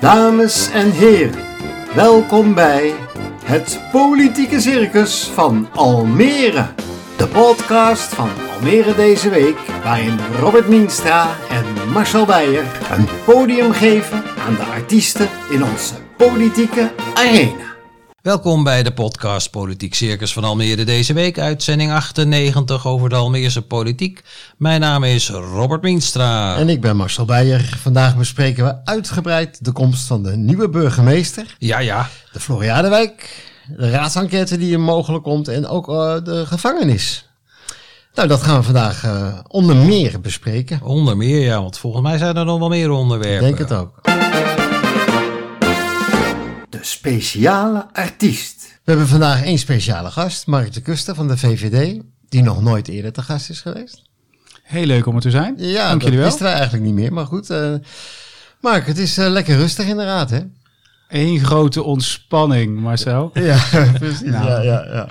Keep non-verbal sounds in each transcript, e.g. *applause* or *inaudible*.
Dames en heren, welkom bij het Politieke Circus van Almere. De podcast van Almere deze week, waarin Robert Mienstra en Marcel Beijer een podium geven aan de artiesten in onze politieke arena. Welkom bij de podcast Politiek Circus van Almere deze week, uitzending 98 over de Almeerse politiek. Mijn naam is Robert Mienstra. En ik ben Marcel Beijer. Vandaag bespreken we uitgebreid de komst van de nieuwe burgemeester, Ja, ja. de Floriadewijk, de raadsenquête die er mogelijk komt en ook eh, de gevangenis. Nou, dat gaan we vandaag eh, onder meer bespreken. Onder meer, ja, want volgens mij zijn er nog wel meer Ik onderwerpen. denk het ook. Speciale artiest. We hebben vandaag één speciale gast, Mark de Kuster van de VVD, die nog nooit eerder te gast is geweest. Heel leuk om er te zijn. Ja, Dank dat jullie wel. wisten wij eigenlijk niet meer, maar goed. eh Mark, het is eh, lekker rustig in de raad, hè? Eén grote ontspanning, Marcel. *laughs* Ja, precies. Nou. Ja, ja, ja.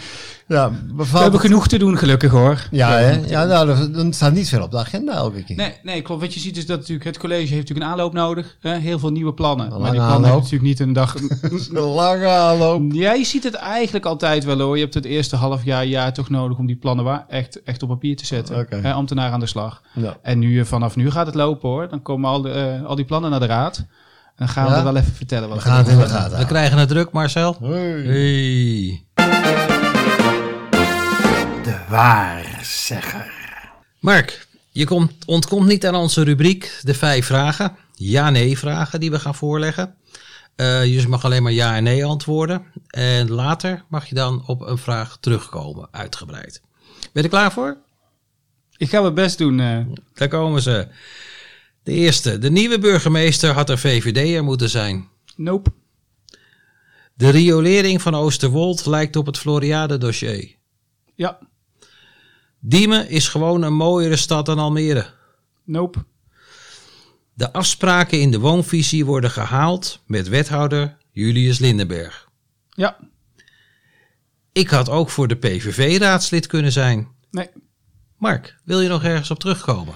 ja We hebben genoeg te doen, gelukkig hoor. Ja, hè? ja nou, er, er staat niet veel op de agenda elke keer. Nee, nee, klopt. Wat je ziet is dat natuurlijk het college heeft natuurlijk een aanloop nodig. Hè? Heel veel nieuwe plannen. Maar die plannen hebben natuurlijk niet een dag... *laughs* Een lange aanloop. Ja, je ziet het eigenlijk altijd wel hoor. Je hebt het eerste half jaar, jaar toch nodig om die plannen waar echt, echt op papier te zetten. Oké. Hè, ambtenaar aan de slag. Ja. En nu, eh, vanaf nu gaat het lopen hoor. Dan komen al, de, eh, al die plannen naar de raad. Dan gaan we Ja? er wel even vertellen. Wat We gaan het in de gaten We krijgen het druk, Marcel. Hoi. Hey. De waarzegger. Mark, je komt, ontkomt niet aan onze rubriek, de vijf vragen. Ja-nee vragen die we gaan voorleggen. Eh, je mag alleen maar ja en nee antwoorden. En later mag je dan op een vraag terugkomen, uitgebreid. Ben je er klaar voor? Ik ga mijn best doen. eh. Daar komen ze. De eerste. De nieuwe burgemeester had er VVD'er moeten zijn. nope. De riolering van Oosterwold lijkt op het Floriade-dossier. Ja. Diemen is gewoon een mooiere stad dan Almere. Nope. De afspraken in de woonvisie worden gehaald met wethouder Julius Lindenberg. Ja. Ik had ook voor de PVV-raadslid kunnen zijn. Nee. Mark, wil je nog ergens op terugkomen?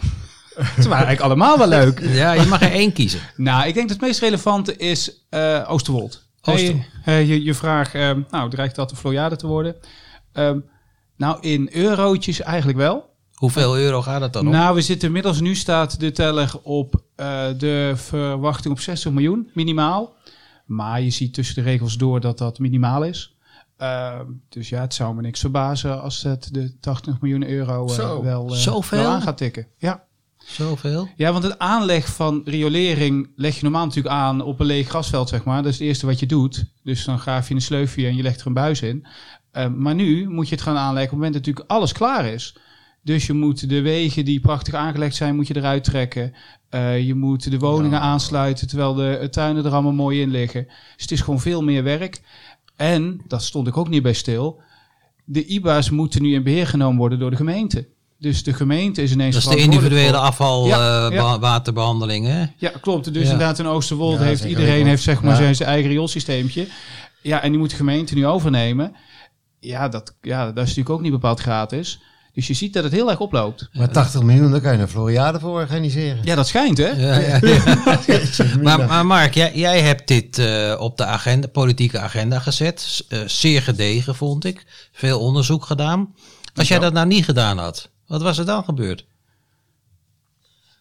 *laughs* Ze waren eigenlijk allemaal wel leuk. Ja, je mag er één kiezen. Nou, ik denk dat het meest relevante is eh, Oosterwold. Oosterwold. Hey, eh, je, je vraag, ehm, nou, dreigt dat een Floriade te worden? Ehm, nou, in eurotjes eigenlijk wel. Hoeveel euro gaat het dan om? Nou, we zitten inmiddels, nu staat de teller op eh, de verwachting op 60 miljoen, minimaal. Maar je ziet tussen de regels door dat dat minimaal is. Ehm, dus ja, het zou me niks verbazen als het de 80 miljoen euro eh, Zo. wel, eh, Zoveel? wel aan gaat tikken. Ja. Zoveel? Ja, want het aanleg van riolering leg je normaal natuurlijk aan op een leeg grasveld, zeg maar. Dat is het eerste wat je doet. Dus dan graaf je een sleufje en je legt er een buis in. Eh, maar nu moet je het gaan aanleggen op het moment dat natuurlijk alles klaar is. Dus je moet de wegen die prachtig aangelegd zijn, moet je eruit trekken. Eh, je moet de woningen aansluiten, terwijl de eh, tuinen er allemaal mooi in liggen. Dus het is gewoon veel meer werk. En, dat stond ik ook niet bij stil, de IBA's moeten nu in beheer genomen worden door de gemeente. Dus de gemeente is ineens Dat is de individuele voor- Ja, ja. afvalwaterbehandeling, hè? ja, klopt. Dus Ja. inderdaad in Oosterwold Ja, heeft iedereen heeft zeg maar Ja. zijn, zijn eigen rioolsysteempje. Ja, en die moet de gemeente nu overnemen. Ja dat, ja, dat is natuurlijk ook niet bepaald gratis. Dus je ziet dat het heel erg oploopt. Maar 80 miljoen, daar kan je een Floriade voor organiseren. Ja, dat schijnt hè? Ja, ja, *laughs* ja. *laughs* Maar, maar Mark, jij, jij hebt dit eh, op de agenda, politieke agenda gezet. Eh, zeer gedegen, vond ik. Veel onderzoek gedaan. Als jij dat nou niet gedaan had, wat was er dan gebeurd?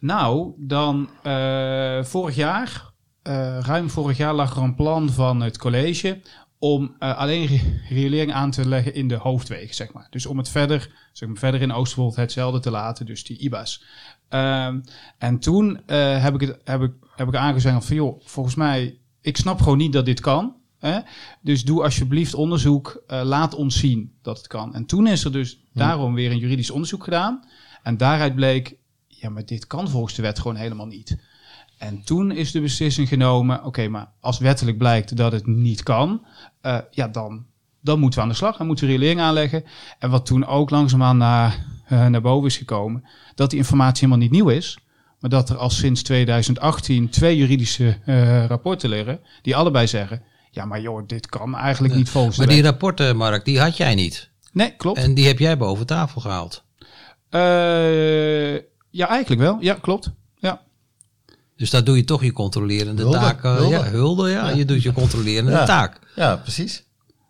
Nou, dan eh, vorig jaar, eh, ruim vorig jaar lag er een plan van het college om eh, alleen ri- riolering aan te leggen in de hoofdwegen, zeg maar. Dus om het verder, zeg maar, verder in Oosterwold hetzelfde te laten, dus die IBA's. Ehm, en toen heb, ik het, heb, ik, heb ik aangezegd van, joh, volgens mij, ik snap gewoon niet dat dit kan. Hè? Dus doe alsjeblieft onderzoek, eh, laat ons zien dat het kan. En toen is er dus daarom weer een juridisch onderzoek gedaan. En daaruit bleek, ja, maar dit kan volgens de wet gewoon helemaal niet. En toen is de beslissing genomen, oké, maar als wettelijk blijkt dat het niet kan, eh, ja, dan, dan moeten we aan de slag. Dan moeten we riolering aanleggen. En wat toen ook langzaamaan naar, eh, naar boven is gekomen, dat die informatie helemaal niet nieuw is. Maar dat er al sinds 2018 twee juridische rapporten liggen, die allebei zeggen, ja, maar joh, dit kan eigenlijk niet volgens Maar de die wet. rapporten, Mark, die had jij niet. Nee, klopt. En die heb jij boven tafel gehaald. Eh, ja, eigenlijk wel. Ja, klopt. Ja. Dus daar doe je toch je controlerende Hulde, taak. eh, hulde. Ja, hulde, ja. Ja. Je doet je controlerende Ja. taak. Ja, precies.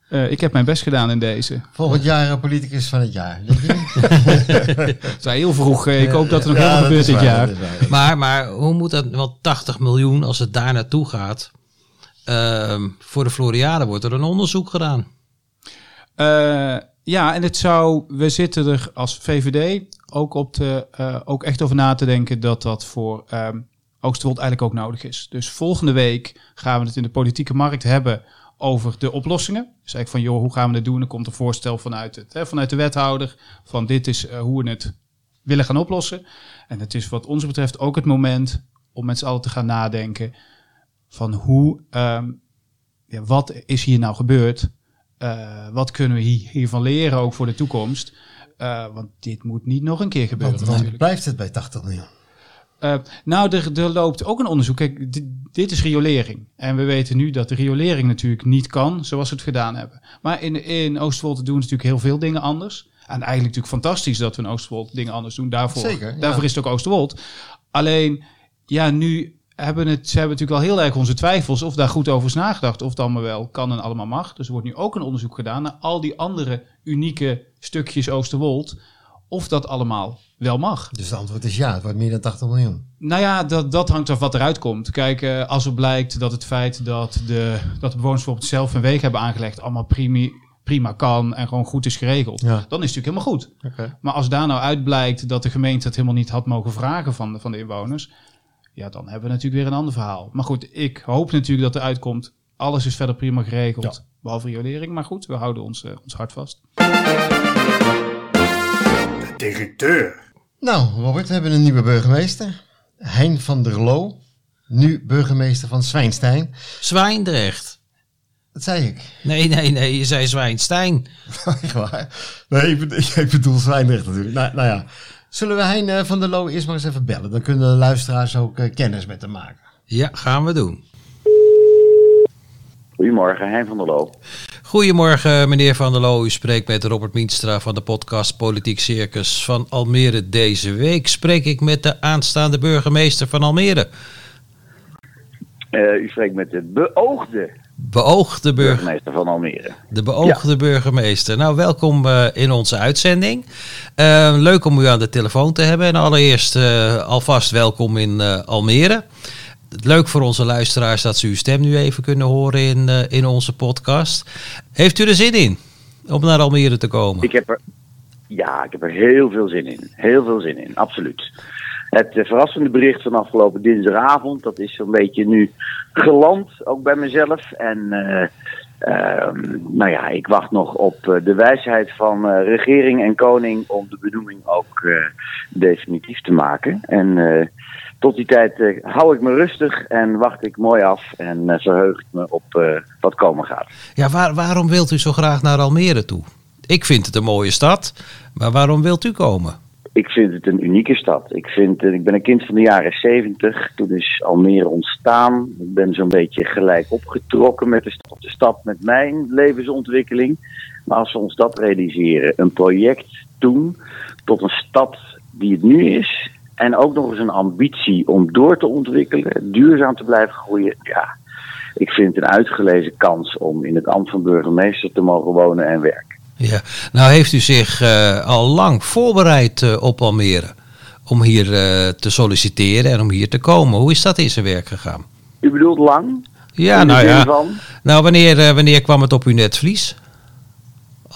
Eh, ik heb mijn best gedaan in deze. Volgend jaar politicus van het jaar. Denk je niet? *laughs* Het is heel vroeg. eh, ik hoop dat er nog Ja, heel veel gebeurt is dit waar, jaar. waar. Maar, maar hoe moet dat? Want 80 miljoen, als het daar naartoe gaat. Ehm, voor de Floriade wordt er een onderzoek gedaan. Eh, ja, en het zou, we zitten er als VVD ook, op te, eh, ook echt over na te denken dat dat voor ehm Oosterwold eigenlijk ook nodig is. Dus volgende week gaan we het in de politieke markt hebben over de oplossingen. Dus eigenlijk van, joh, hoe gaan we het doen? Er komt een voorstel vanuit, het, hè, vanuit de wethouder van dit is eh, hoe we het willen gaan oplossen. En het is wat ons betreft ook het moment om met z'n allen te gaan nadenken van hoe, ehm, ja, wat is hier nou gebeurd? Eh, wat kunnen we hier, hiervan leren ook voor de toekomst? Eh, want dit moet niet nog een keer gebeuren Want dan natuurlijk. blijft het bij 80 miljoen. Eh, nou, er, er loopt ook een onderzoek. Kijk, dit, dit is riolering. En we weten nu dat de riolering natuurlijk niet kan zoals we het gedaan hebben. Maar in, in Oosterwold doen we natuurlijk heel veel dingen anders. En eigenlijk natuurlijk fantastisch dat we in Oosterwold dingen anders doen. Daarvoor, Zeker, ja. daarvoor is het ook Oosterwold. Alleen, ja, nu hebben het, ze hebben natuurlijk al heel erg onze twijfels of daar goed over is nagedacht. Of het allemaal wel kan en allemaal mag. Dus er wordt nu ook een onderzoek gedaan naar al die andere unieke stukjes Oosterwold. Of dat allemaal wel mag. Dus het antwoord is ja, het wordt meer dan 80 miljoen. Nou ja, dat, dat hangt af wat eruit komt. Kijk, eh, als er blijkt dat het feit dat de, dat de bewoners bijvoorbeeld zelf een weg hebben aangelegd, allemaal prima, prima kan en gewoon goed is geregeld, Ja. dan is het natuurlijk helemaal goed. Maar als daar nou uit blijkt dat de gemeente het helemaal niet had mogen vragen van de, van de inwoners, ja, dan hebben we natuurlijk weer een ander verhaal. Maar goed, ik hoop natuurlijk dat er uitkomt, alles is verder prima geregeld, behalve riolering. Maar goed, we houden ons, eh, ons hart vast. De directeur. Nou, Robert, we hebben een nieuwe burgemeester. Hein van der Loo. Nu burgemeester van Zwijnstein. Zwijndrecht. Dat zei ik. Nee, nee, nee, je zei Zwijnstein. *laughs* Waar? Nee, ik bedoel, *laughs* ik bedoel Zwijndrecht natuurlijk. Nou, nou ja. Zullen we Hein van der Loo eerst maar eens even bellen? Dan kunnen de luisteraars ook eh, kennis met hem maken. Ja, gaan we doen. Goedemorgen, Hein van der Loo. Goedemorgen, meneer Van der Loo. U spreekt met Robert Mienstra van de podcast Politiek Circus van Almere. Deze week spreek ik met de aanstaande burgemeester van Almere. Eh, u spreekt met de beoogde Beoogde burgemeester. burgemeester van Almere. De beoogde burgemeester. Nou, welkom eh, in onze uitzending. Eh, leuk om u aan de telefoon te hebben. En allereerst eh, alvast welkom in Almere. Leuk voor onze luisteraars dat ze uw stem nu even kunnen horen in, in onze podcast. Heeft u er zin in om naar Almere te komen? Ik heb er, ja, ik heb er heel veel zin in. Heel veel zin in, absoluut. Het eh, verrassende bericht van afgelopen dinsdagavond, dat is zo'n beetje nu geland, ook bij mezelf. En eh, ehm, nou ja, ik wacht nog op eh, de wijsheid van regering en koning om de benoeming ook definitief te maken. En tot die tijd hou ik me rustig en wacht ik mooi af en verheug ik me op wat komen gaat. Ja, waar, waarom wilt u zo graag naar Almere toe? Ik vind het een mooie stad, maar waarom wilt u komen? Ik vind het een unieke stad. Ik, vind, eh, ik ben een kind van de jaren 70. Toen is Almere ontstaan. Ik ben zo'n beetje gelijk opgetrokken met de stad. De stad met mijn levensontwikkeling. Maar als we ons dat realiseren, een project doen tot een stad die het nu is. En ook nog eens een ambitie om door te ontwikkelen, duurzaam te blijven groeien. Ja, ik vind het een uitgelezen kans om in het ambt van burgemeester te mogen wonen en werken. Ja, nou heeft u zich eh, al lang voorbereid eh, op Almere om hier eh, te solliciteren en om hier te komen. Hoe is dat in zijn werk gegaan? U bedoelt lang? Ja, nou ja. van? Nou, wanneer, wanneer kwam het op uw netvlies?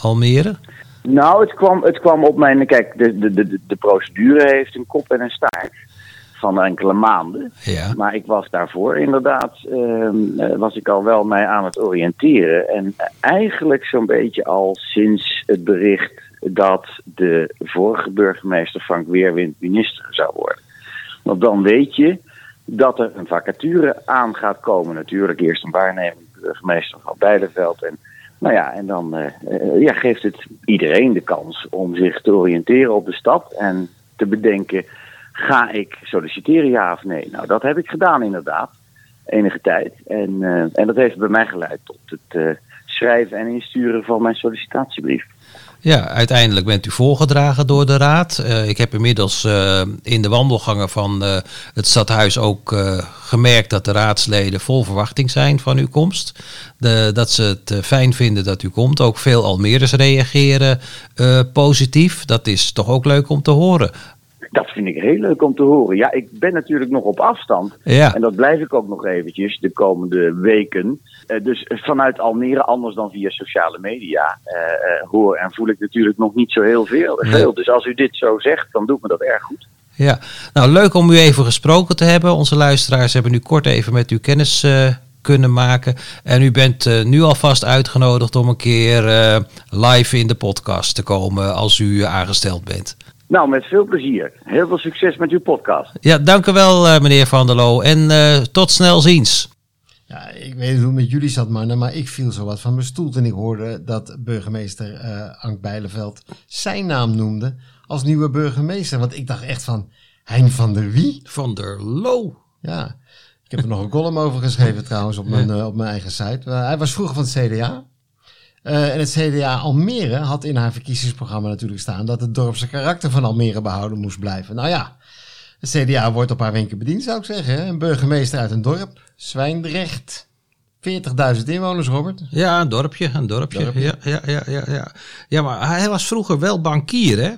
Almere? Nou, het kwam, het kwam op mijn. Kijk, de, de, de, de procedure heeft een kop en een staart van enkele maanden. Ja. Maar ik was daarvoor inderdaad, ehm, eh, was ik al wel mij aan het oriënteren. En eigenlijk zo'n beetje al sinds het bericht dat de vorige burgemeester Frank Weerwind minister zou worden. Want dan weet je dat er een vacature aan gaat komen. Natuurlijk eerst een waarnemend burgemeester van Bijleveld. En, nou ja, en dan eh, ja, geeft het iedereen de kans om zich te oriënteren op de stad en te bedenken: ga ik solliciteren, ja of nee? Nou, dat heb ik gedaan inderdaad, enige tijd. En, eh, en dat heeft bij mij geleid tot het eh, schrijven en insturen van mijn sollicitatiebrief. Ja, uiteindelijk bent u voorgedragen door de raad. Uh, ik heb inmiddels uh, in de wandelgangen van het stadhuis ook gemerkt dat de raadsleden vol verwachting zijn van uw komst. De, dat ze het fijn vinden dat u komt. Ook veel Almeres reageren positief. Dat is toch ook leuk om te horen. Dat vind ik heel leuk om te horen. Ja, ik ben natuurlijk nog op afstand. Ja. En dat blijf ik ook nog eventjes de komende weken. Uh, dus vanuit Almere, anders dan via sociale media, uh, uh, hoor en voel ik natuurlijk nog niet zo heel veel. Nee. veel. Dus als u dit zo zegt, dan doet me dat erg goed. Ja, nou leuk om u even gesproken te hebben. Onze luisteraars hebben nu kort even met u kennis kunnen maken. En u bent nu alvast uitgenodigd om een keer live in de podcast te komen als u aangesteld bent. Nou, met veel plezier. Heel veel succes met uw podcast. Ja, dank u wel, uh, meneer Van der Loo. En uh, tot snel ziens. Ja, ik weet niet hoe het met jullie zat, mannen, maar ik viel zo wat van mijn stoel toen ik hoorde dat burgemeester uh, Ank Bijleveld zijn naam noemde als nieuwe burgemeester. Want ik dacht echt van, Hein van der Wie? Van der Loo. Ja, ik heb er nog een column over geschreven trouwens op mijn, op mijn eigen site. hij was vroeger van het CDA. Uh, en het CDA Almere had in haar verkiezingsprogramma natuurlijk staan dat het dorpse karakter van Almere behouden moest blijven. Nou ja, het CDA wordt op haar wenken bediend, zou ik zeggen. Een burgemeester uit een dorp, Zwijndrecht. 40.000 inwoners, Robert. Ja, een dorpje, een dorpje. dorpje. Ja, ja, ja, ja, ja. ja, maar hij was vroeger wel bankier, hè?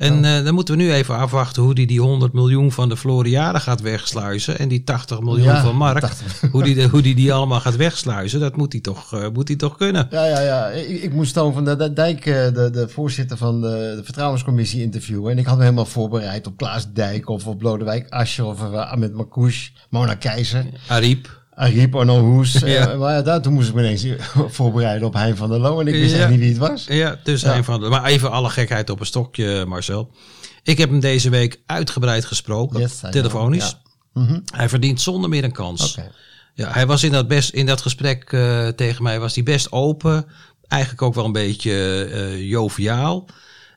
En uh, dan moeten we nu even afwachten hoe hij die 100 miljoen van de Floriade gaat wegsluizen. En die 80 miljoen Ja, van Mark. 80. Hoe die, de- hoe die die allemaal gaat wegsluizen. Dat moet hij toch, eh, moet hij toch kunnen. Ja, ja, ja. Ik, ik moest Toon van de, de Dijk, eh, de, de voorzitter van de, de Vertrouwenscommissie, interviewen. En ik had me helemaal voorbereid op Klaas Dijk of op Lodewijk Asscher of uh, Ahmed Makouche, Mona Keizer, Ariep. Ariep Arno Hoes. *laughs* Ja. Eh, maar ja, daar, toen moest ik me ineens *laughs* voorbereiden op Hein van der Loo. En ik wist Ja. echt niet wie het was. Ja, dus Ja. een van de. Maar even alle gekheid op een stokje, Marcel. Ik heb hem deze week uitgebreid gesproken, Yes, telefonisch. Mhm. Hij verdient zonder meer een kans. Oké. Ja, hij was in dat, best, in dat gesprek eh, tegen mij was hij best open. Eigenlijk ook wel een beetje eh, joviaal.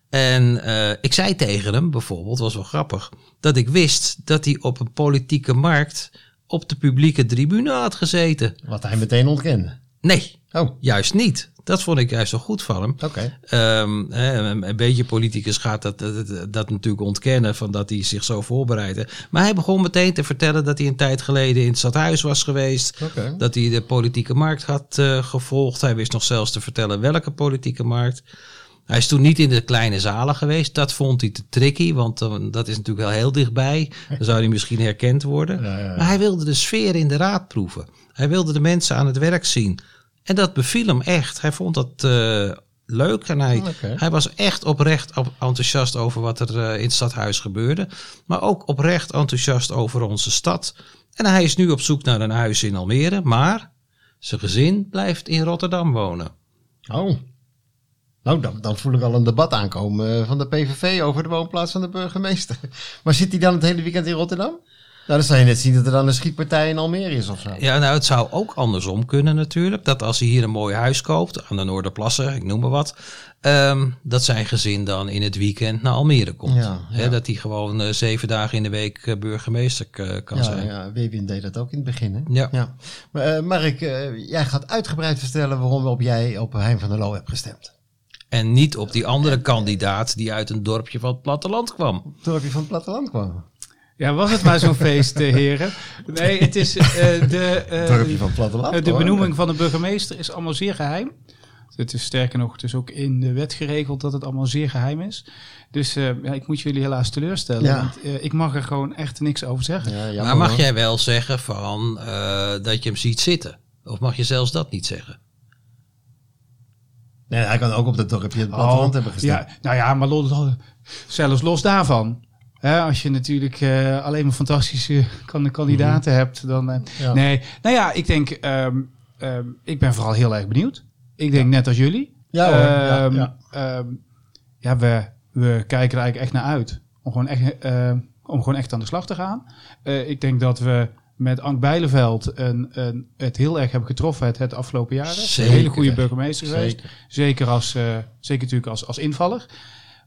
En ik zei tegen hem bijvoorbeeld, was wel grappig, dat ik wist dat hij op een politieke markt op de publieke tribune had gezeten. Wat hij meteen ontkende. Nee, Oh, juist niet. Dat vond ik juist zo goed van hem. oké. Ehm, een, beetje politicus gaat dat, dat, dat natuurlijk ontkennen, van dat hij zich zo voorbereidde. Maar hij begon meteen te vertellen dat hij een tijd geleden in het stadhuis was geweest. Dat hij de politieke markt had eh, gevolgd. Hij wist nog zelfs te vertellen welke politieke markt. Hij is toen niet in de kleine zalen geweest. Dat vond hij te tricky, want dat is natuurlijk wel heel dichtbij. Dan zou hij misschien herkend worden. Ja, ja, ja. Maar hij wilde de sfeer in de raad proeven. Hij wilde de mensen aan het werk zien. En dat beviel hem echt. Hij vond dat eh, leuk en hij, was echt oprecht op- enthousiast over wat er eh, in het stadhuis gebeurde. Maar ook oprecht enthousiast over onze stad. En hij is nu op zoek naar een huis in Almere, maar zijn gezin blijft in Rotterdam wonen. Oh. Nou, dan, dan voel ik al een debat aankomen eh, van de PVV over de woonplaats van de burgemeester. *laughs* Maar zit hij dan het hele weekend in Rotterdam? Nou, dan zou je net zien dat er dan een schietpartij in Almere is of zo. Ja, nou, het zou ook andersom kunnen natuurlijk. Dat als hij hier een mooi huis koopt, aan de Noorderplassen, ik noem maar wat. ehm, dat zijn gezin dan in het weekend naar Almere komt. Ja, ja. dat hij gewoon eh, zeven dagen in de week eh, burgemeester kan Ja, zijn. ja, Wewin deed dat ook in het begin. Hè? Ja. Maar, Mark, jij gaat uitgebreid vertellen waarom op jij op Hein van der Loo hebt gestemd. En niet op die andere kandidaat die uit een dorpje van het platteland kwam. Dorpje van het platteland kwam. Ja, was het maar zo'n feest, eh, heren. Nee, het is eh, de, eh, Dorpje van het platteland. de benoeming van de burgemeester is allemaal zeer geheim. Het is sterker nog, het is ook in de wet geregeld dat het allemaal zeer geheim is. Dus eh, ja, ik moet jullie helaas teleurstellen. Ja. Want eh, ik mag er gewoon echt niks over zeggen. Ja, jammer, maar mag hoor. jij wel zeggen van eh, dat je hem ziet zitten? Of mag je zelfs dat niet zeggen? Nee, hij kan ook op dat dorpje het platteland hebben gestemd. Oh, ja, nou ja, maar los, zelfs los daarvan. Hè, als je natuurlijk eh, alleen maar fantastische kan- kandidaten hebt, dan. Mhm. Ja. Nee, nou ja, ik denk, ehm, ehm, ik ben vooral heel erg benieuwd. Ik denk net als jullie. Ja hoor, ja, Ehm, ja. ja, we, we kijken er eigenlijk echt naar uit. Om gewoon echt, ehm, om gewoon echt aan de slag te gaan. Ik denk dat we met Ank Bijleveld een, een, het heel erg hebben getroffen het, het afgelopen jaren. Zeker. Een hele goede burgemeester geweest. Zeker. Als, eh, zeker natuurlijk als, als invaller.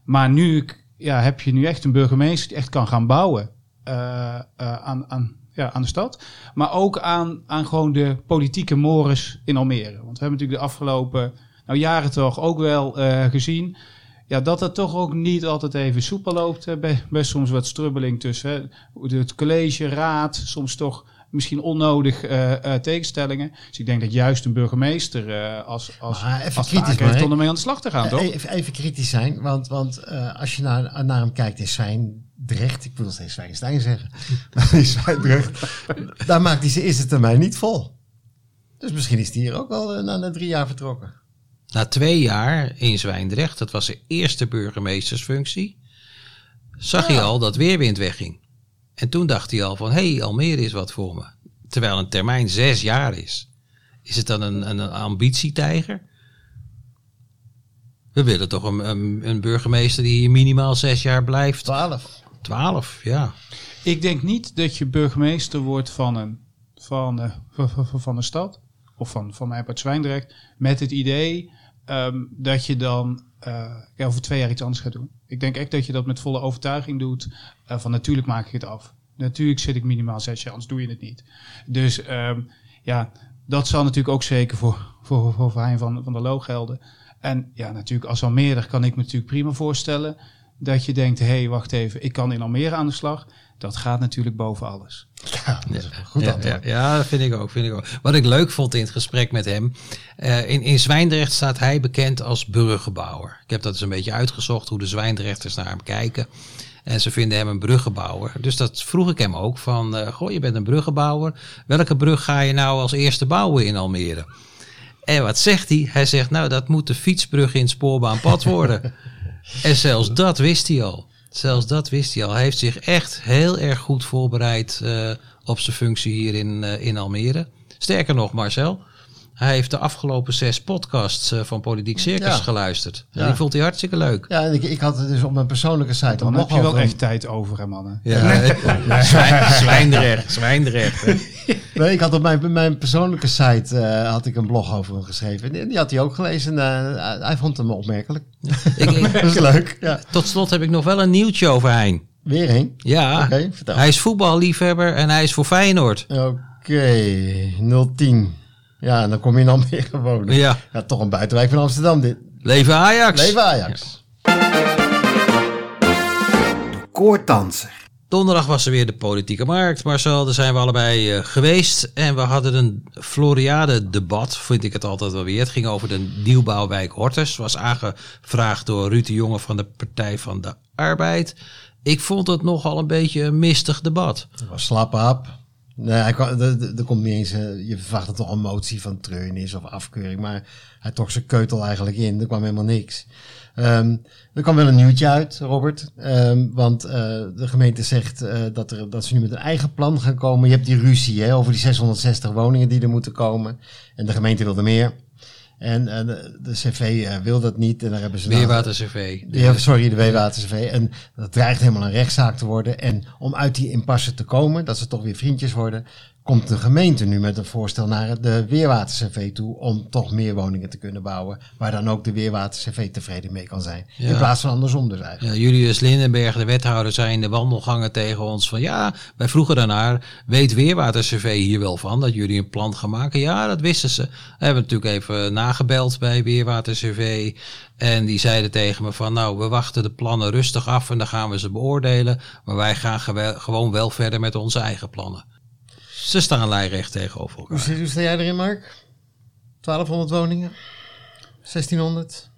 Maar nu ja, heb je nu echt een burgemeester die echt kan gaan bouwen eh, eh, aan, aan, ja, aan de stad. Maar ook aan, aan gewoon de politieke mores in Almere. Want we hebben natuurlijk de afgelopen nou jaren toch ook wel gezien. Ja, dat het toch ook niet altijd even soepel loopt. eh, bij- Best soms wat strubbeling tussen hè. het college, raad, soms toch misschien onnodig eh, eh, tegenstellingen. Dus ik denk dat juist een burgemeester als, als, als kritisch, heeft om ermee aan de slag te gaan, toch? Even, even kritisch zijn, want, want als je naar, naar hem kijkt in Zwijndrecht, ik wil nog steeds Zwijnstein zeggen, *laughs* maar in Zwijndrecht, daar maakt hij zijn eerste termijn niet vol. Dus misschien is hij hier ook al na, na drie jaar vertrokken. Na twee jaar in Zwijndrecht, dat was zijn eerste burgemeestersfunctie, zag hij al dat weerwind wegging. En toen dacht hij al van, hé, hey, Almere is wat voor me. Terwijl een termijn zes jaar is. Is het dan een, een, een ambitietijger? We willen toch een, een, een burgemeester die hier minimaal zes jaar blijft. Twaalf. Twaalf, ja. Ik denk niet dat je burgemeester wordt van een, van, eh, van, van, van een stad. Of van, van mij uit Zwijndrecht. Met het idee ehm, dat je dan eh, over twee jaar iets anders gaat doen. Ik denk echt dat je dat met volle overtuiging doet. eh, van natuurlijk maak ik het af. Natuurlijk zit ik minimaal zes jaar, anders doe je het niet. Dus ehm, ja, dat zal natuurlijk ook zeker voor, voor, voor, van, van der Loo gelden. En ja, natuurlijk als Almere kan ik me natuurlijk prima voorstellen dat je denkt, hé, hey, wacht even, ik kan in Almere aan de slag. Dat gaat natuurlijk boven alles. Ja, dat is een goed ja, antwoord. ja, ja, dat vind ik ook. Vind ik ook. Wat ik leuk vond in het gesprek met hem. eh, in, in Zwijndrecht staat hij bekend als bruggenbouwer. Ik heb dat eens een beetje uitgezocht hoe de Zwijndrechters naar hem kijken. En ze vinden hem een bruggenbouwer. Dus dat vroeg ik hem ook van, eh, goh, je bent een bruggenbouwer. Welke brug ga je nou als eerste bouwen in Almere? En wat zegt hij? Hij zegt, nou, dat moet de fietsbrug in het spoorbaanpad worden. *laughs* en zelfs dat wist hij al. Zelfs dat wist hij al. Hij heeft zich echt heel erg goed voorbereid eh, op zijn functie hier in, eh, in Almere. Sterker nog, Marcel. Hij heeft de afgelopen zes podcasts eh, van Politiek Circus Ja. geluisterd. En Ja. die vond hij hartstikke leuk. Ja, en ik, ik had het dus op mijn persoonlijke site Dan heb je wel echt tijd over, hè mannen. Ja. *laughs* Zwijn, zwijndrecht, zwijndrecht. hè. *laughs* Nee, ik had op mijn, mijn persoonlijke site eh, had ik een blog over hem geschreven. Die, die had hij ook gelezen. en eh, hij vond hem opmerkelijk. Ik, *laughs* ik- Dat is leuk. Ja. tot slot heb ik nog wel een nieuwtje over Hein. Weer heen. Ja, Oké, vertel. hij is voetballiefhebber en hij is voor Feyenoord. Oké, 010. Ja, en dan kom je in Almere wonen. Ja, Ja, toch een buitenwijk van Amsterdam dit. leven Ajax. Leven Ajax. De. Donderdag was er weer de politieke markt, Marcel. Daar zijn we allebei eh, geweest. En we hadden een Floriade-debat, vind ik het altijd wel weer. Het ging over de nieuwbouwwijk Hortus. Was aangevraagd door Ruud de Jonge van de Partij van de Arbeid. Ik vond het nogal een beetje een mistig debat. Het was slappe hap. Nee, er komt niet eens, eh, je verwacht toch een motie van treurnis of afkeuring, maar hij trok zijn keutel eigenlijk in. Er kwam helemaal niks. Ehm, er kwam wel een nieuwtje uit, Robert. Ehm, want eh, de gemeente zegt eh, dat, er, dat ze nu met een eigen plan gaan komen. Je hebt die ruzie hè, over die 660 woningen die er moeten komen. En de gemeente wilde meer. En eh, de, de CV eh, wil dat niet. En daar hebben ze Weerwater CV. ja, sorry, de Weewater-CV. En dat dreigt helemaal een rechtszaak te worden. En om uit die impasse te komen, dat ze toch weer vriendjes worden, komt de gemeente nu met een voorstel naar de Weerwater-CV toe om toch meer woningen te kunnen bouwen, waar dan ook de Weerwater-CV tevreden mee kan zijn. Ja. In plaats van andersom dus eigenlijk. Ja, Julius Lindenberg, de wethouder, zei in de wandelgangen tegen ons van ja, wij vroegen daarnaar, weet Weerwater CV hier wel van dat jullie een plan gaan maken? Ja, dat wisten ze. We hebben natuurlijk even nagebeld bij Weerwater CV en die zeiden tegen me van nou, we wachten de plannen rustig af en dan gaan we ze beoordelen, maar wij gaan gewoon wel verder met onze eigen plannen. Ze staan lijnrecht tegenover Hoe, elkaar. sta- hoe sta jij erin, Mark? 1200 woningen? 1600?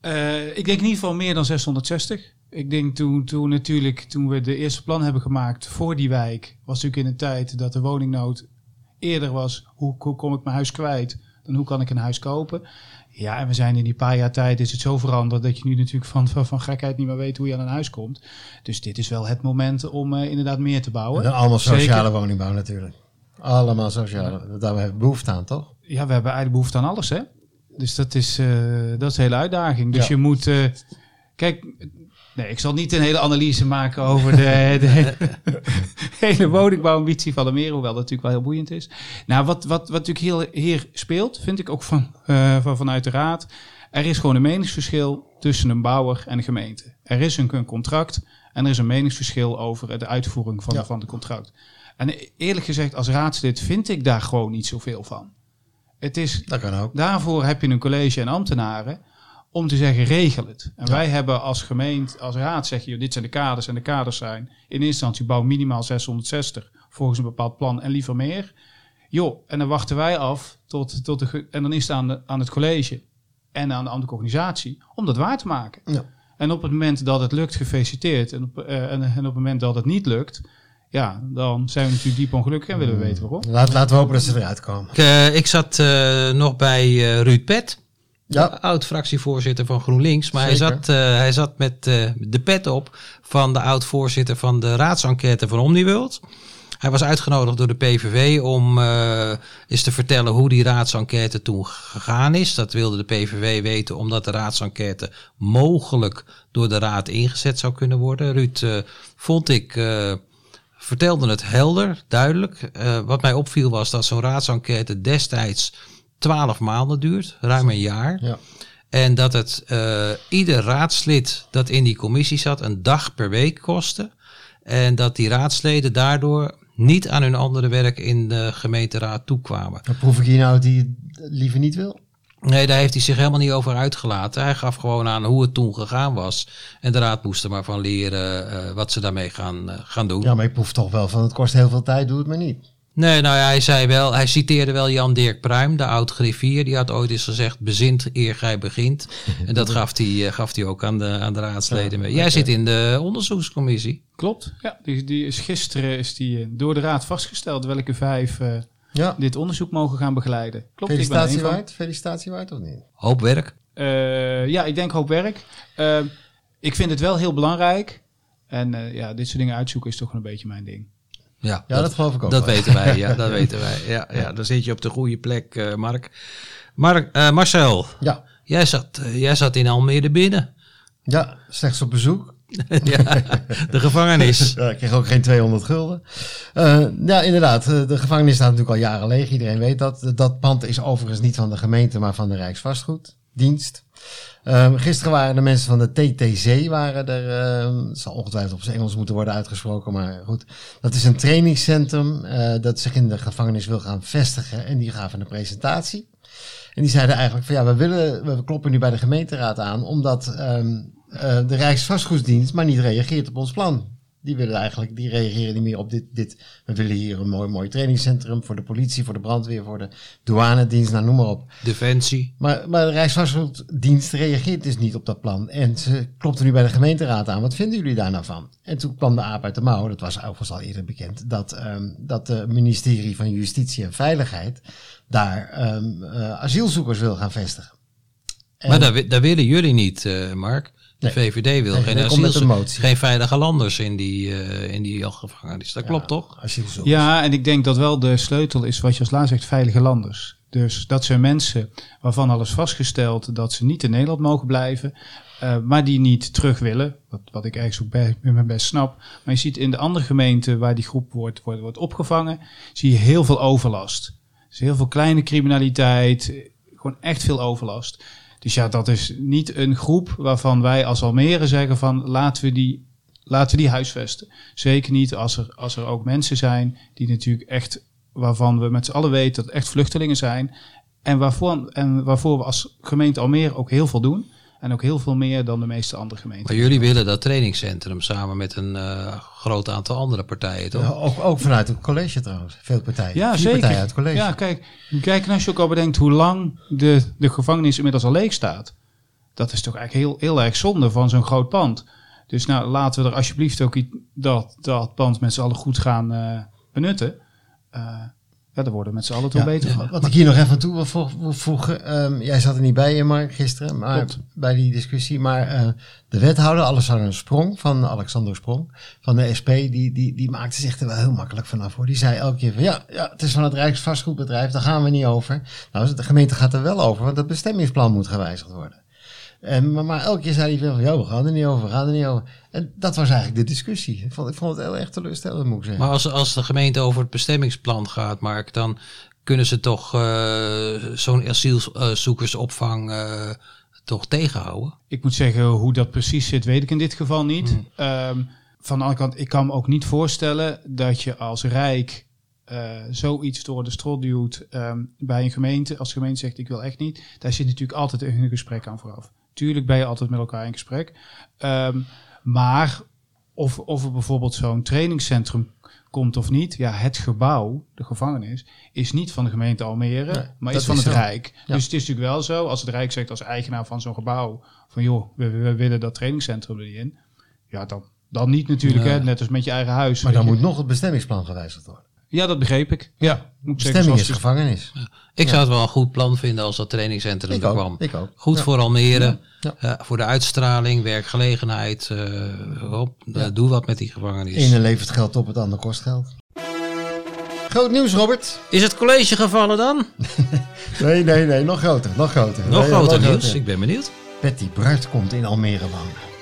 Eh, ik denk in ieder geval meer dan 660. Ik denk toen, toen natuurlijk, toen we de eerste plan hebben gemaakt voor die wijk, was natuurlijk in een tijd dat de woningnood eerder was. Hoe, hoe kom ik mijn huis kwijt? Dan hoe kan ik een huis kopen? Ja, en we zijn in die paar jaar tijd is het zo veranderd dat je nu natuurlijk van, van, van gekheid niet meer weet hoe je aan een huis komt. Dus dit is wel het moment om eh, inderdaad meer te bouwen. En allemaal sociale Zeker. woningbouw natuurlijk. Allemaal sociale. Daar hebben we behoefte aan, toch? Ja, we hebben eigenlijk behoefte aan alles, hè? Dus dat is, eh, dat is een hele uitdaging. Dus Ja. je moet... eh, kijk, nee, ik zal niet een hele analyse maken over de, de *laughs* *laughs* hele woningbouwambitie van Almere, hoewel dat natuurlijk wel heel boeiend is. Nou, wat, wat, wat natuurlijk heel hier speelt, vind ik ook van, eh, van, vanuit de raad, er is gewoon een meningsverschil tussen een bouwer en een gemeente. Er is een, een contract en er is een meningsverschil over de uitvoering van, Ja. van het contract. En eerlijk gezegd, als raadslid vind ik daar gewoon niet zoveel van. Het is, Dat kan ook. daarvoor heb je een college en ambtenaren om te zeggen regel het. En wij hebben als gemeente, als raad zeg je, dit zijn de kaders en de kaders zijn in eerste instantie bouw minimaal 660 volgens een bepaald plan en liever meer. Joh, en dan wachten wij af tot, tot de, ge- en dan is het aan, de, aan het college en aan de ambtelijke organisatie om dat waar te maken. Ja. En op het moment dat het lukt, gefeliciteerd. En op, eh, en, en op het moment dat het niet lukt, ja, dan zijn we natuurlijk diep ongelukkig en willen we weten waarom. Laat, laten we hopen dat ze eruit komen. Ik, eh, ik zat eh, nog bij eh, Ruud Pet, Ja, oud-fractievoorzitter van GroenLinks. Maar hij zat, eh, hij zat met eh, de pet op van de oud-voorzitter van de raadsenquête van Omniworld. Hij was uitgenodigd door de PVV om eh, eens te vertellen hoe die raadsenquête toen gegaan is. Dat wilde de PVV weten omdat de raadsenquête mogelijk door de raad ingezet zou kunnen worden. Ruud, vond ik, vertelde het helder, duidelijk. Wat mij opviel was dat zo'n raadsenquête destijds 12 maanden duurt, ruim een jaar. ja. En dat het eh, ieder raadslid dat in die commissie zat een dag per week kostte. En dat die raadsleden daardoor niet aan hun andere werk in de gemeenteraad toekwamen. Dan proef ik hier nou het liever niet wil. Nee, daar heeft hij zich helemaal niet over uitgelaten. Hij gaf gewoon aan hoe het toen gegaan was. En de raad moest er maar van leren eh, wat ze daarmee gaan, eh, gaan doen. Ja, maar ik proef toch wel van het kost heel veel tijd, doe het maar niet. Nee, nou ja, hij zei wel, hij citeerde wel Jan Dirk Pruim, de oud griffier. Die had ooit eens gezegd, bezint eer gij begint. En dat gaf hij, eh, gaf hij ook aan de, aan de raadsleden mee. Jij zit in de onderzoekscommissie. Klopt. Ja, die, die is gisteren is die, eh, door de raad vastgesteld welke vijf eh, Ja, dit onderzoek mogen gaan begeleiden. Klopt, felicitatie waard? Felicitatie waard of niet? Hoop werk. Eh, ja, ik denk hoop werk. Ik vind het wel heel belangrijk. En eh, ja, dit soort dingen uitzoeken is toch een beetje mijn ding. Ja, Ja, dat, geloof ik ook dat wel. weten wij. Ja, dat *laughs* weten wij. Ja, ja, dan zit je op de goede plek, eh, Mark. Mark eh, Marcel, Ja, jij zat, eh, jij zat in Almere binnen. ja, slechts op bezoek. *laughs* ja, de gevangenis. *laughs* Ja, ik kreeg ook geen 200 gulden. Ja, inderdaad. De gevangenis staat natuurlijk al jaren leeg. Iedereen weet dat. Dat pand is overigens niet van de gemeente, maar van de Rijksvastgoeddienst. Ehm, gisteren waren de mensen van de TTC waren er. ehm, het zal ongetwijfeld op zijn Engels moeten worden uitgesproken, maar goed. Dat is een trainingscentrum eh, dat zich in de gevangenis wil gaan vestigen. En die gaven een presentatie. En die zeiden eigenlijk van ja, we willen, we kloppen nu bij de gemeenteraad aan, omdat ehm, eh, de Rijksvastgoeddienst maar niet reageert op ons plan. Die willen eigenlijk, die reageren niet meer op dit, dit. We willen hier een mooi, mooi trainingscentrum voor de politie, voor de brandweer, voor de douanedienst, nou noem maar op. Defensie. Maar, maar de Rijksvastgoeddienst reageert dus niet op dat plan. En ze klopten nu bij de gemeenteraad aan. Wat vinden jullie daar nou van? En toen kwam de aap uit de mouw, dat was overigens al eerder bekend, dat, ehm dat het ministerie van Justitie en Veiligheid daar ehm, eh, asielzoekers wil gaan vestigen. En- Maar dat willen jullie niet, eh, Mark. De Nee. VVD wil Nee, geen, met geen veilige landers in die, eh, in die gevangenis. Dat klopt toch? Ja, en ik denk dat wel de sleutel is wat je als laatst zegt, veilige landers. Dus dat zijn mensen waarvan al is vastgesteld dat ze niet in Nederland mogen blijven, eh, maar die niet terug willen. Wat, wat ik ergens ook bij, bij mijn best snap. Maar je ziet in de andere gemeenten waar die groep wordt, wordt, wordt opgevangen, zie je heel veel overlast. Dus heel veel kleine criminaliteit, eh, gewoon echt veel overlast. Dus ja, dat is niet een groep waarvan wij als Almere zeggen van laten we die, laten we die huisvesten. Zeker niet als er, als er ook mensen zijn die natuurlijk echt, waarvan we met z'n allen weten dat echt vluchtelingen zijn. En waarvoor, en waarvoor we als gemeente Almere ook heel veel doen. En ook heel veel meer dan de meeste andere gemeenten. Maar jullie willen dat trainingscentrum samen met een eh, groot aantal andere partijen, toch? Ja, ook, ook vanuit het college trouwens. Veel partijen. Ja, Vier zeker. partijen uit het college. Ja, kijk, kijk, en als je ook al bedenkt hoe lang de, de gevangenis inmiddels al leeg staat. Dat is toch eigenlijk heel, heel erg zonde van zo'n groot pand. Dus nou, laten we er alsjeblieft ook i- dat, dat pand met z'n allen goed gaan eh, benutten. Eh, ja, daar worden we met z'n allen toch Ja, beter van. Wat ik hier nog even aan toe wil vo- wil voegen. ehm, jij zat er niet bij, Mark, gisteren. Maar Klopt. bij die discussie. Maar eh, de wethouder, Alexander Sprong, van Alexander Sprong, van de SP, die, die, die maakte zich er wel heel makkelijk vanaf hoor. Die zei elke keer van ja, ja het is van het Rijksvastgoedbedrijf, daar gaan we niet over. Nou, de gemeente gaat er wel over, want het bestemmingsplan moet gewijzigd worden. En, maar, maar elke keer zei hij van, ja, we gaan er niet over, we gaan er niet over. En dat was eigenlijk de discussie. Ik vond, ik vond het heel erg teleurstellend, moet ik zeggen. Maar als, als de gemeente over het bestemmingsplan gaat, Mark, dan kunnen ze toch eh, zo'n asielzoekersopvang eh, toch tegenhouden? Ik moet zeggen, hoe dat precies zit, weet ik in dit geval niet. Hmm. Ehm, van de andere kant, ik kan me ook niet voorstellen dat je als Rijk eh, zoiets door de strot duwt ehm, bij een gemeente, als de gemeente zegt ik wil echt niet, daar zit natuurlijk altijd een gesprek aan vooraf. Tuurlijk ben je altijd met elkaar in gesprek. Ehm, maar of, of er bijvoorbeeld zo'n trainingscentrum komt of niet, ja, het gebouw, de gevangenis, is niet van de gemeente Almere, Nee, maar is van is het zo. Rijk. Ja. Dus het is natuurlijk wel zo, als het Rijk zegt als eigenaar van zo'n gebouw, van joh, we, we willen dat trainingscentrum erin, ja, dan, dan niet natuurlijk, Nee. hè, net als met je eigen huis. Maar dan je. moet nog het bestemmingsplan gewijzigd worden. Ja, dat begreep ik. Ja, moet ik zeggen, Bestemming is gevangenis. Ik zou het wel een goed plan vinden als dat trainingscentrum Ik er ook. kwam. Ik ook. Goed Ja. voor Almere, Ja. eh, voor de uitstraling, werkgelegenheid. hop, Ja. doe wat met die gevangenis. Ene levert geld op, het andere kost geld. Groot nieuws, Robert. Is het college gevallen dan? *laughs* Nee, nee, nee, nog groter, nog groter. Nog Nee, groter nieuws, groter. ik ben benieuwd. Patty Bruid komt in Almere wonen.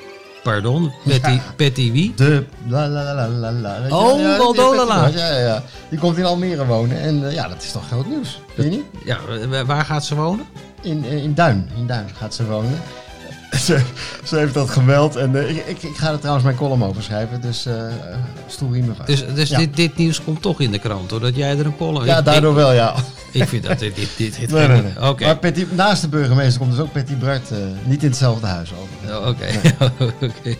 Pardon, Petty, Ja. Petty wie? De la la la la la la. Oh? Ja. Patty Bruid, Ja, ja. Die komt in Almere wonen. En eh, ja, dat is toch groot nieuws. Weet je niet? Ja, eh, waar gaat ze wonen? In, eh, in Duin. In Duin gaat ze wonen. *laughs* Ze, ze heeft dat gemeld. En eh, ik, ik, ik ga er trouwens mijn column over schrijven. Dus eh eh, stoelriemen vast. Dus, dus Ja. dit, dit nieuws komt toch in de krant, doordat jij er een column... ja, ik- daardoor wel, ja. Ik, vind dat dit... dit, dit, *laughs* dit Nee, nee, nee. Oké, Maar naast de burgemeester komt dus ook Bruid. eh, niet in hetzelfde huis over. Oh, oké. *laughs* Oké.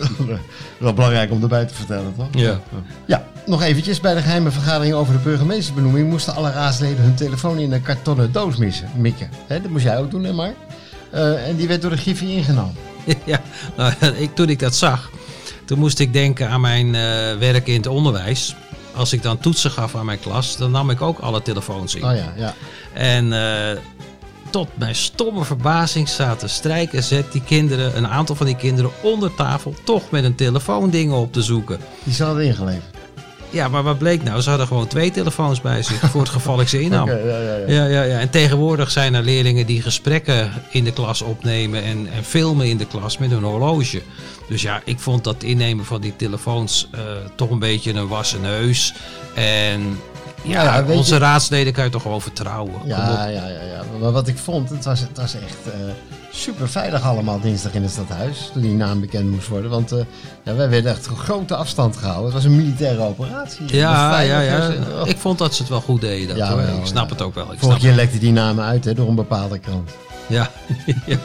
Wel belangrijk om erbij te vertellen, toch? Ja. Ja, nog eventjes. Bij de geheime vergadering over de burgemeestersbenoeming moesten alle raadsleden hun telefoon in een kartonnen doos missen, mikken. Dat moest jij ook doen, hè Mark? Eh, en die werd door de Griffie ingenomen. *laughs* Ja, nou, *laughs* ik, toen ik dat zag, toen moest ik denken aan mijn eh, werk in het onderwijs. Als ik dan toetsen gaf aan mijn klas, dan nam ik ook alle telefoons in. Oh ja, ja. En eh, tot mijn stomme verbazing zaten Strijk en Zet die kinderen, een aantal van die kinderen onder tafel, toch met een telefoon dingen op te zoeken. Die ze hadden ingeleverd. Ja, maar wat bleek nou? Ze hadden gewoon twee telefoons bij zich voor het geval ik ze *laughs* innam. Ja, ja, ja. Ja, ja, ja. En tegenwoordig zijn er leerlingen die gesprekken in de klas opnemen en, en filmen in de klas met een horloge. Dus ja, ik vond dat innemen van die telefoons eh, toch een beetje een wassen neus. En ja, ja, weet onze je- raadsleden kan je toch gewoon vertrouwen. Ja, ja, ja, ja. Maar wat ik vond, het was, het was echt super veilig allemaal dinsdag in het stadhuis. Toen die naam bekend moest worden. Want eh, ja, wij werden echt grote afstand gehouden. Het was een militaire operatie. Ja, ja, ja. oh. *laughs* Ik vond dat ze het wel goed deden. Dat, Ja, wel, ik snap het ook wel. Ik Vorige keer lekte die namen uit hè, door een bepaalde krant. Ja. *laughs* ja,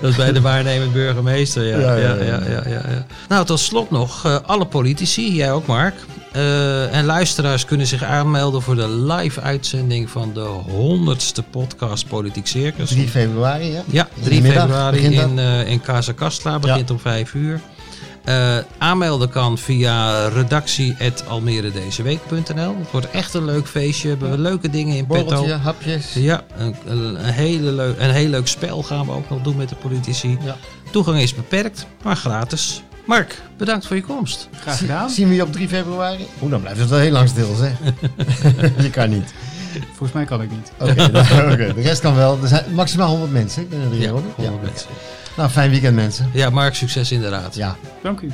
dat is bij de waarnemend burgemeester. Ja. Ja, Ja, ja, ja, ja. ja, ja, ja. Nou, tot slot nog, eh, alle politici, jij ook Mark, eh, en luisteraars kunnen zich aanmelden voor de live uitzending van de honderdste podcast Politiek Circus. 3 februari, ja? Ja, In 3 de middag februari in, eh in Casa begint om 5 uur. Eh, aanmelden kan via redactie.almeredezeweek.nl. Het wordt echt een leuk feestje. We hebben leuke dingen in petto. Borreltje, hapjes. Ja, een, een, hele leuk, een heel leuk spel gaan we ook nog doen met de politici. Ja. Toegang is beperkt, maar gratis. Mark, bedankt voor je komst. Graag gedaan. Zien we je op 3 februari? Oeh, dan blijft het wel heel lang stil, zeg. *laughs* je kan niet. Volgens mij kan ik niet. Oké, *laughs* nou, oké. de rest kan wel. Er zijn maximaal 100 mensen. Ik ben er drie Ja, hoor. 100 mensen. Nou, fijn weekend mensen. Ja, Mark, succes in de raad. Ja. Dank u.